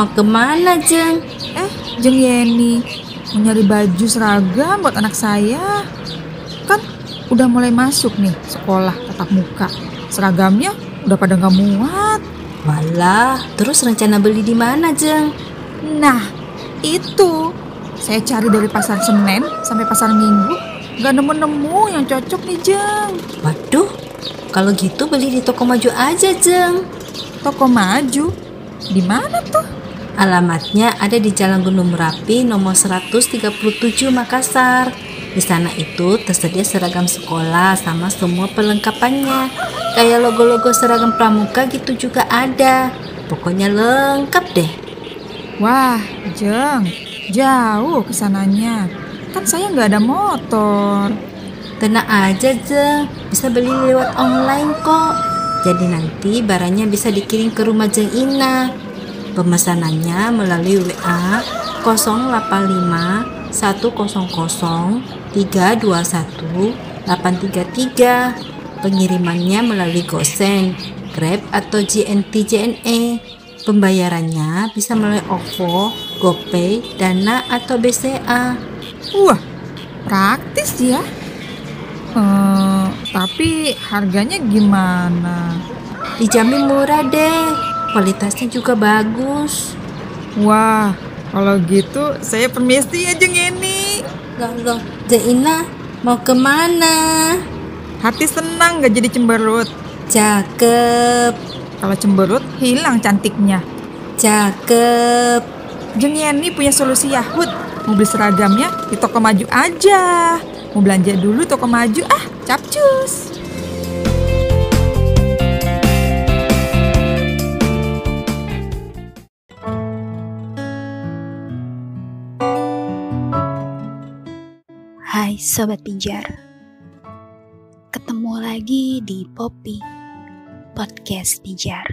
mau ke mana Jeng? Eh, Jeng Yeni, mau nyari baju seragam buat anak saya. Kan udah mulai masuk nih sekolah tatap muka. Seragamnya udah pada nggak muat. Walah, terus rencana beli di mana Jeng? Nah, itu. Saya cari dari pasar Senin sampai pasar Minggu. Nggak nemu-nemu yang cocok nih, Jeng. Waduh, kalau gitu beli di toko maju aja Jeng. Toko maju? Di mana tuh? Alamatnya ada di Jalan Gunung Merapi nomor 137 Makassar. Di sana itu tersedia seragam sekolah sama semua perlengkapannya. Kayak logo-logo seragam pramuka gitu juga ada. Pokoknya lengkap deh. Wah, Jeng, jauh ke sananya. Kan saya nggak ada motor. Tenang aja Jeng, bisa beli lewat online kok. Jadi nanti barangnya bisa dikirim ke rumah Jeng Ina. Pemesanannya melalui WA 085 100 321 833. Pengirimannya melalui GoSend, Grab atau GNT JNE. Pembayarannya bisa melalui OVO, GoPay, Dana atau BCA. Wah, praktis ya. Eh, tapi harganya gimana? Dijamin murah deh, kualitasnya juga bagus. Wah, kalau gitu saya permisi ya Jeng Yeni. Loh, loh, Jaina mau ke mana? Hati senang gak jadi cemberut. Cakep, Kalau cemberut hilang cantiknya. cakep. Jeng Yeni punya solusi Yahut. Mau beli seragamnya di toko maju aja. Mau belanja dulu toko maju ah, capcus. Sobat Pijar Ketemu lagi di Poppy Podcast Pijar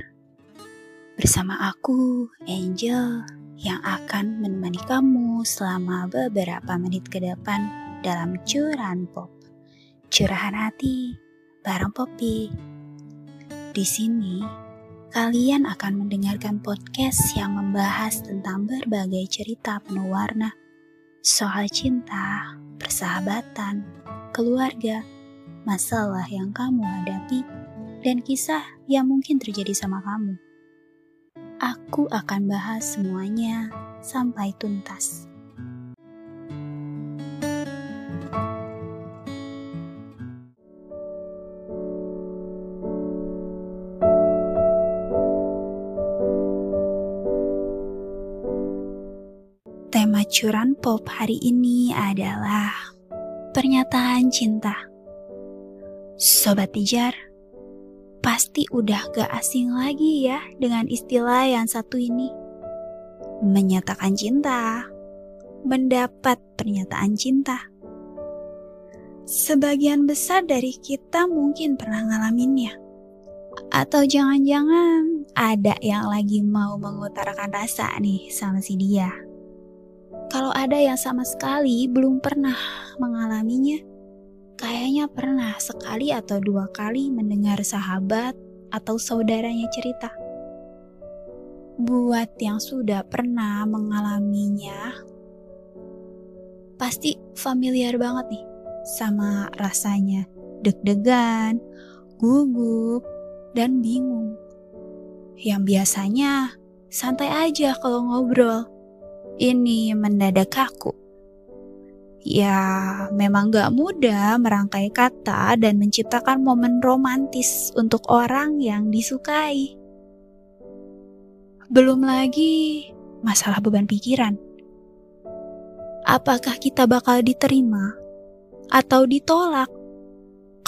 Bersama aku, Angel Yang akan menemani kamu selama beberapa menit ke depan Dalam curahan pop. Curahan hati bareng Poppy Di sini kalian akan mendengarkan podcast yang membahas tentang berbagai cerita penuh warna soal cinta, persahabatan, keluarga, masalah yang kamu hadapi, dan kisah yang mungkin terjadi sama kamu. Aku akan bahas semuanya sampai tuntas. Pop hari ini adalah pernyataan cinta. Sobat Tijar, pasti udah gak asing lagi ya dengan istilah yang satu ini. Menyatakan cinta, mendapat pernyataan cinta. Sebagian besar dari kita mungkin pernah ngalaminnya. Atau jangan-jangan ada yang lagi mau mengutarakan rasa nih sama si dia. Kalau ada yang sama sekali belum pernah mengalaminya, kayaknya pernah sekali atau dua kali mendengar sahabat atau saudaranya cerita. Buat yang sudah pernah mengalaminya, pasti familiar banget nih sama rasanya deg-degan, gugup, dan bingung. Yang biasanya santai aja kalau ngobrol ini mendadak kaku. Ya, memang gak mudah merangkai kata dan menciptakan momen romantis untuk orang yang disukai. Belum lagi masalah beban pikiran. Apakah kita bakal diterima atau ditolak?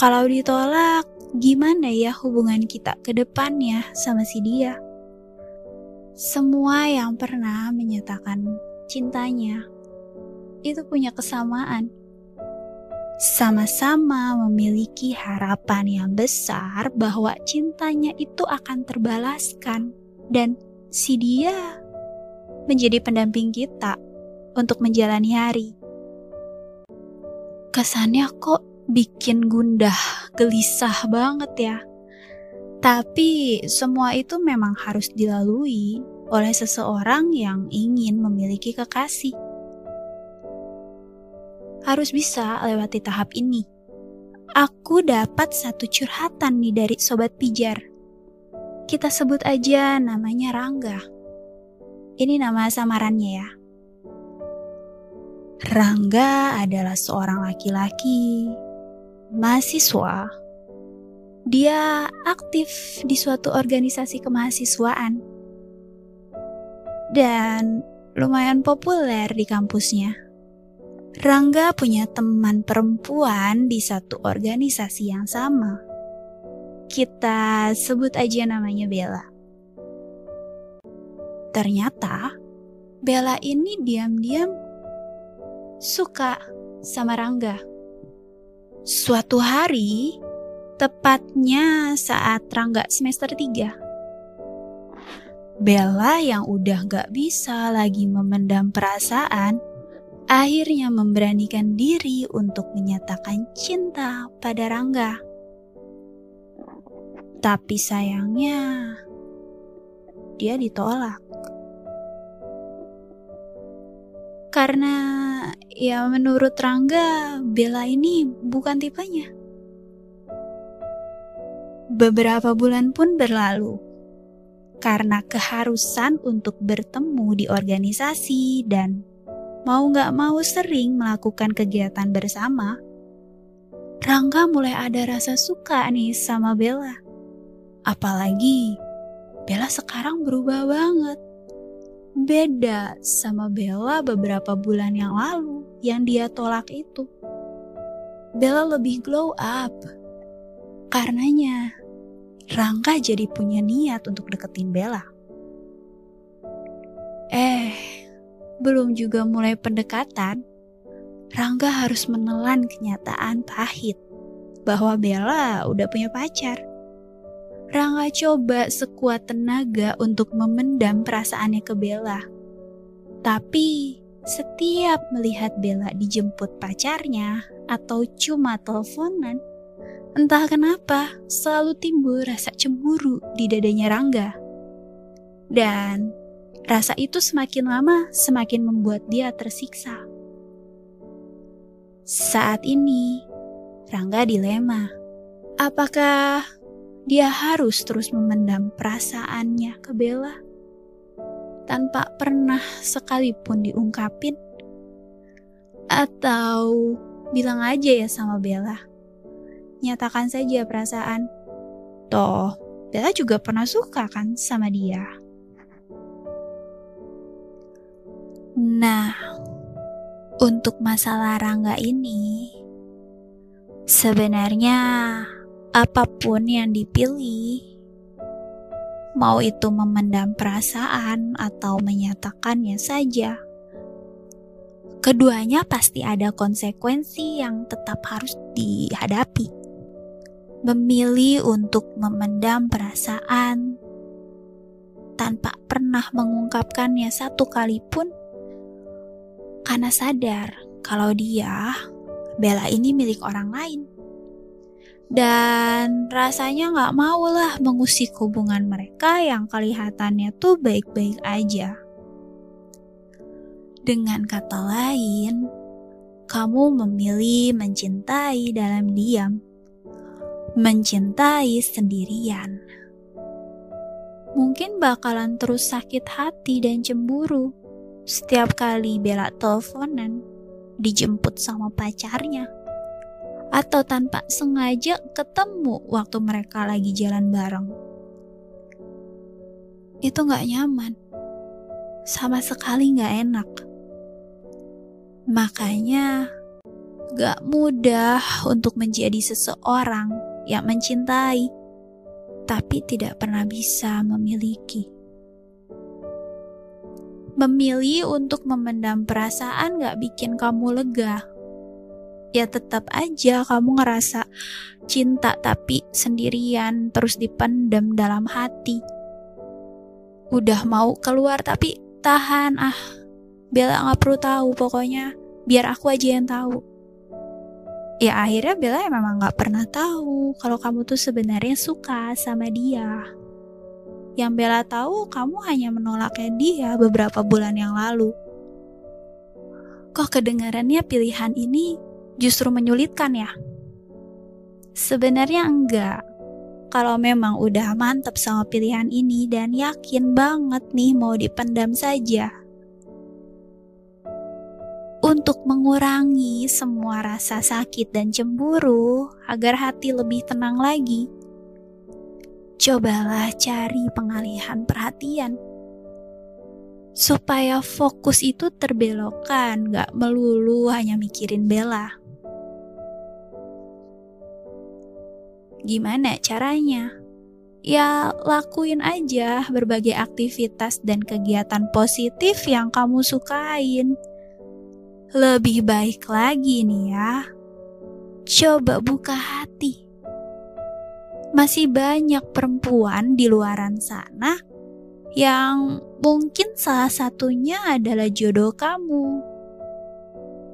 Kalau ditolak, gimana ya hubungan kita ke depannya sama si dia? Semua yang pernah menyatakan cintanya itu punya kesamaan. Sama-sama memiliki harapan yang besar bahwa cintanya itu akan terbalaskan dan si dia menjadi pendamping kita untuk menjalani hari. Kesannya kok bikin gundah, gelisah banget ya. Tapi semua itu memang harus dilalui oleh seseorang yang ingin memiliki kekasih. Harus bisa lewati tahap ini. Aku dapat satu curhatan nih dari sobat pijar. Kita sebut aja namanya Rangga. Ini nama samarannya ya. Rangga adalah seorang laki-laki, mahasiswa. Dia aktif di suatu organisasi kemahasiswaan dan lumayan populer di kampusnya. Rangga punya teman perempuan di satu organisasi yang sama. Kita sebut aja namanya Bella. Ternyata Bella ini diam-diam suka sama Rangga. Suatu hari, tepatnya saat Rangga semester 3. Bella yang udah gak bisa lagi memendam perasaan, akhirnya memberanikan diri untuk menyatakan cinta pada Rangga. Tapi sayangnya, dia ditolak. Karena ya menurut Rangga, Bella ini bukan tipenya. Beberapa bulan pun berlalu. Karena keharusan untuk bertemu di organisasi dan mau gak mau sering melakukan kegiatan bersama, Rangga mulai ada rasa suka nih sama Bella. Apalagi Bella sekarang berubah banget beda sama Bella beberapa bulan yang lalu yang dia tolak itu. Bella lebih glow up. Karenanya, Rangga jadi punya niat untuk deketin Bella. Eh, belum juga mulai pendekatan, Rangga harus menelan kenyataan pahit bahwa Bella udah punya pacar. Rangga coba sekuat tenaga untuk memendam perasaannya ke Bella. Tapi setiap melihat Bella dijemput pacarnya atau cuma teleponan, entah kenapa selalu timbul rasa cemburu di dadanya Rangga. Dan rasa itu semakin lama semakin membuat dia tersiksa. Saat ini, Rangga dilema. Apakah dia harus terus memendam perasaannya ke Bella tanpa pernah sekalipun diungkapin atau bilang aja ya sama Bella nyatakan saja perasaan toh Bella juga pernah suka kan sama dia nah untuk masalah Rangga ini sebenarnya apa pun yang dipilih, mau itu memendam perasaan atau menyatakannya saja, keduanya pasti ada konsekuensi yang tetap harus dihadapi. Memilih untuk memendam perasaan. Tanpa pernah mengungkapkannya satu kali pun, karena sadar kalau dia, Bella ini milik orang lain. Dan rasanya nggak mau lah mengusik hubungan mereka yang kelihatannya tuh baik-baik aja. Dengan kata lain, kamu memilih mencintai dalam diam, mencintai sendirian. Mungkin bakalan terus sakit hati dan cemburu setiap kali bela teleponan dijemput sama pacarnya atau tanpa sengaja ketemu waktu mereka lagi jalan bareng. Itu gak nyaman. Sama sekali gak enak. Makanya gak mudah untuk menjadi seseorang yang mencintai, tapi tidak pernah bisa memiliki. Memilih untuk memendam perasaan gak bikin kamu lega ya tetap aja kamu ngerasa cinta tapi sendirian terus dipendam dalam hati. Udah mau keluar tapi tahan ah. Bella nggak perlu tahu pokoknya biar aku aja yang tahu. Ya akhirnya Bella ya memang nggak pernah tahu kalau kamu tuh sebenarnya suka sama dia. Yang Bella tahu kamu hanya menolaknya dia beberapa bulan yang lalu. Kok kedengarannya pilihan ini justru menyulitkan ya? Sebenarnya enggak. Kalau memang udah mantep sama pilihan ini dan yakin banget nih mau dipendam saja. Untuk mengurangi semua rasa sakit dan cemburu agar hati lebih tenang lagi, cobalah cari pengalihan perhatian supaya fokus itu terbelokkan, gak melulu hanya mikirin Bella. Gimana caranya? Ya, lakuin aja berbagai aktivitas dan kegiatan positif yang kamu sukain. Lebih baik lagi nih ya, coba buka hati. Masih banyak perempuan di luaran sana yang mungkin salah satunya adalah jodoh kamu.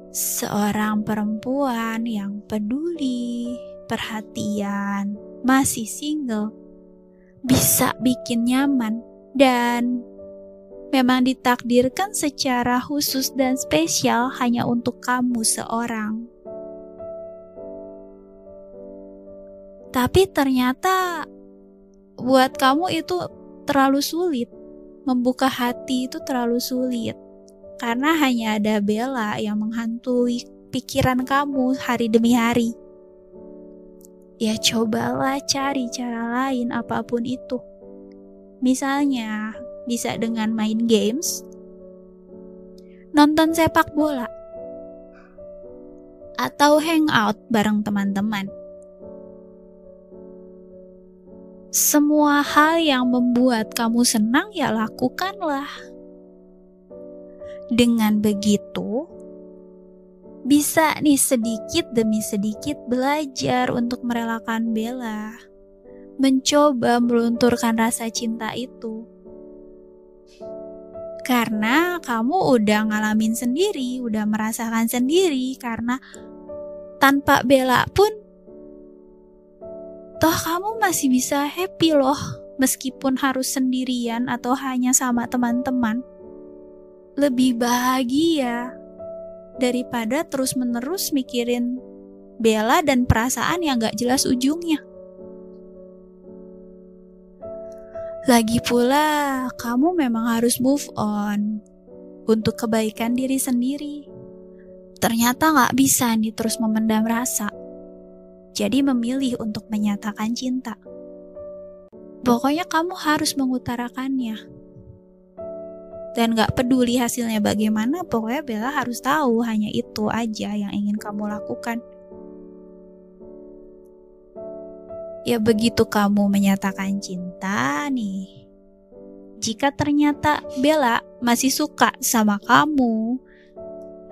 Seorang perempuan yang peduli, perhatian, masih single, bisa bikin nyaman dan memang ditakdirkan secara khusus dan spesial hanya untuk kamu seorang. Tapi ternyata buat kamu itu terlalu sulit. Membuka hati itu terlalu sulit. Karena hanya ada Bella yang menghantui pikiran kamu hari demi hari ya cobalah cari cara lain apa pun itu. Misalnya, bisa dengan main games, nonton sepak bola, atau hangout bareng teman-teman. Semua hal yang membuat kamu senang ya lakukanlah. Dengan begitu, bisa nih sedikit demi sedikit belajar untuk merelakan Bella, mencoba melunturkan rasa cinta itu. Karena kamu udah ngalamin sendiri, udah merasakan sendiri, karena tanpa Bella pun, toh kamu masih bisa happy loh, meskipun harus sendirian atau hanya sama teman-teman. Lebih bahagia daripada terus-menerus mikirin Bella dan perasaan yang gak jelas ujungnya. Lagi pula, kamu memang harus move on untuk kebaikan diri sendiri. Ternyata gak bisa nih terus memendam rasa. Jadi memilih untuk menyatakan cinta. Pokoknya kamu harus mengutarakannya dan gak peduli hasilnya bagaimana, pokoknya Bella harus tahu hanya itu aja yang ingin kamu lakukan. Ya begitu kamu menyatakan cinta nih. Jika ternyata Bella masih suka sama kamu,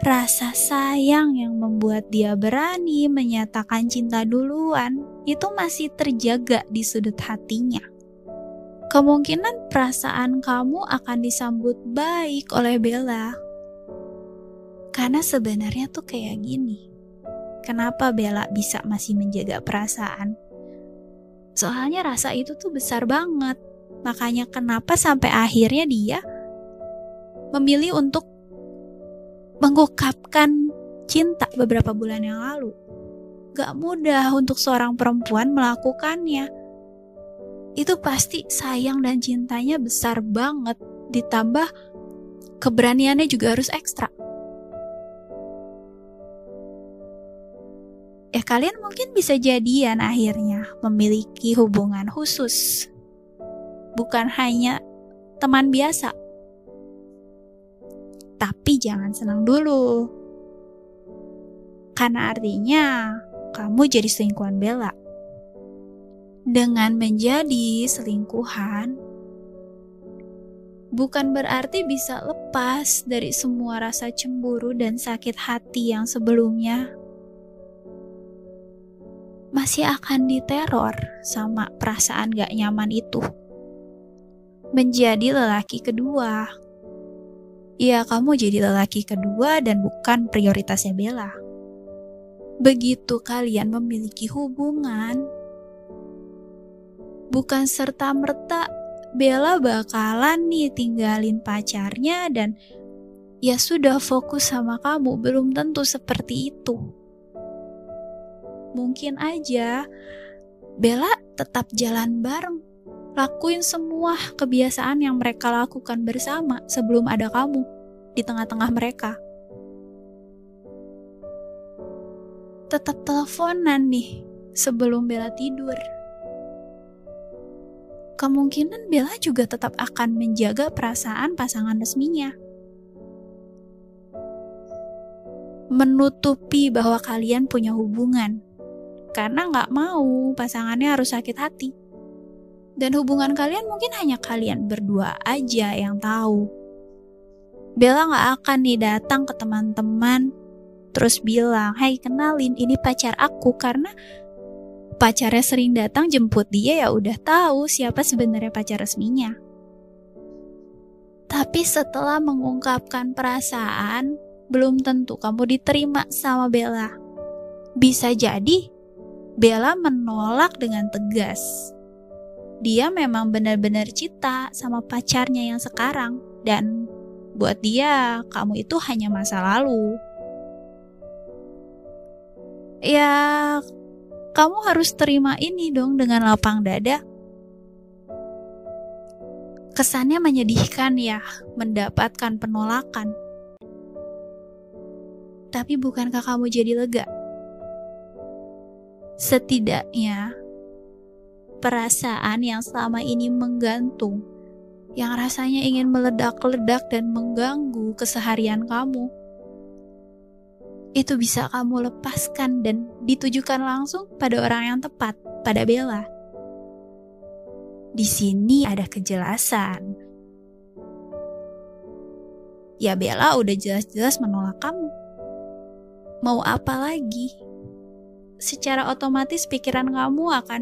rasa sayang yang membuat dia berani menyatakan cinta duluan itu masih terjaga di sudut hatinya kemungkinan perasaan kamu akan disambut baik oleh Bella. Karena sebenarnya tuh kayak gini. Kenapa Bella bisa masih menjaga perasaan? Soalnya rasa itu tuh besar banget. Makanya kenapa sampai akhirnya dia memilih untuk mengungkapkan cinta beberapa bulan yang lalu. Gak mudah untuk seorang perempuan melakukannya itu pasti sayang dan cintanya besar banget ditambah keberaniannya juga harus ekstra ya kalian mungkin bisa jadian akhirnya memiliki hubungan khusus. Bukan hanya teman biasa. Tapi jangan senang dulu. Karena artinya kamu jadi selingkuhan Bella dengan menjadi selingkuhan, bukan berarti bisa lepas dari semua rasa cemburu dan sakit hati yang sebelumnya. Masih akan diteror sama perasaan gak nyaman itu. Menjadi lelaki kedua. Ya, kamu jadi lelaki kedua dan bukan prioritasnya Bella. Begitu kalian memiliki hubungan, bukan serta-merta Bella bakalan nih tinggalin pacarnya dan ya sudah fokus sama kamu belum tentu seperti itu. Mungkin aja Bella tetap jalan bareng, lakuin semua kebiasaan yang mereka lakukan bersama sebelum ada kamu di tengah-tengah mereka. Tetap teleponan nih sebelum Bella tidur. Kemungkinan Bella juga tetap akan menjaga perasaan pasangan resminya. Menutupi bahwa kalian punya hubungan karena nggak mau pasangannya harus sakit hati. Dan hubungan kalian mungkin hanya kalian berdua aja yang tahu. Bella nggak akan nih datang ke teman-teman terus bilang, "Hai, kenalin ini pacar aku" karena pacarnya sering datang jemput dia ya udah tahu siapa sebenarnya pacar resminya. Tapi setelah mengungkapkan perasaan, belum tentu kamu diterima sama Bella. Bisa jadi Bella menolak dengan tegas. Dia memang benar-benar cinta sama pacarnya yang sekarang dan buat dia kamu itu hanya masa lalu. Ya, kamu harus terima ini dong dengan lapang dada. Kesannya menyedihkan ya mendapatkan penolakan. Tapi bukankah kamu jadi lega? Setidaknya, perasaan yang selama ini menggantung, yang rasanya ingin meledak-ledak dan mengganggu keseharian kamu, itu bisa kamu lepaskan dan ditujukan langsung pada orang yang tepat, pada Bella. Di sini ada kejelasan. Ya Bella udah jelas-jelas menolak kamu. Mau apa lagi? Secara otomatis pikiran kamu akan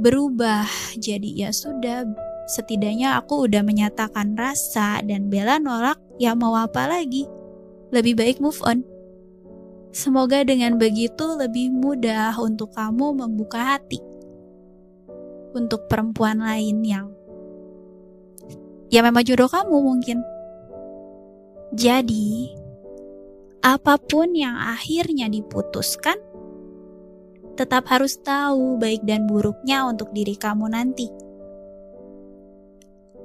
berubah. Jadi ya sudah, setidaknya aku udah menyatakan rasa dan Bella nolak, ya mau apa lagi? Lebih baik move on. Semoga dengan begitu lebih mudah untuk kamu membuka hati untuk perempuan lain yang ya memang jodoh kamu mungkin. Jadi, apa pun yang akhirnya diputuskan, tetap harus tahu baik dan buruknya untuk diri kamu nanti.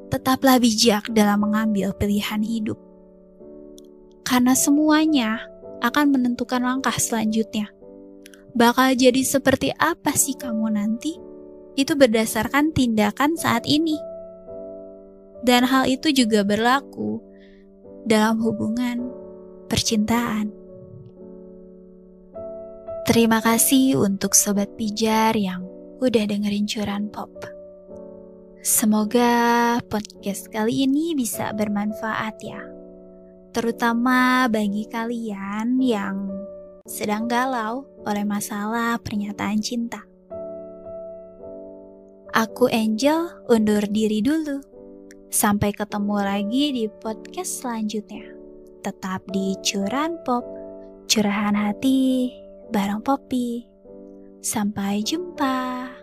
Tetaplah bijak dalam mengambil pilihan hidup, karena semuanya akan menentukan langkah selanjutnya. Bakal jadi seperti apa sih kamu nanti? Itu berdasarkan tindakan saat ini, dan hal itu juga berlaku dalam hubungan percintaan. Terima kasih untuk sobat pijar yang udah dengerin curan pop. Semoga podcast kali ini bisa bermanfaat ya. Terutama bagi kalian yang sedang galau oleh masalah pernyataan cinta. Aku Angel undur diri dulu. Sampai ketemu lagi di podcast selanjutnya. Tetap di Curan Pop, curahan hati bareng Poppy. Sampai jumpa.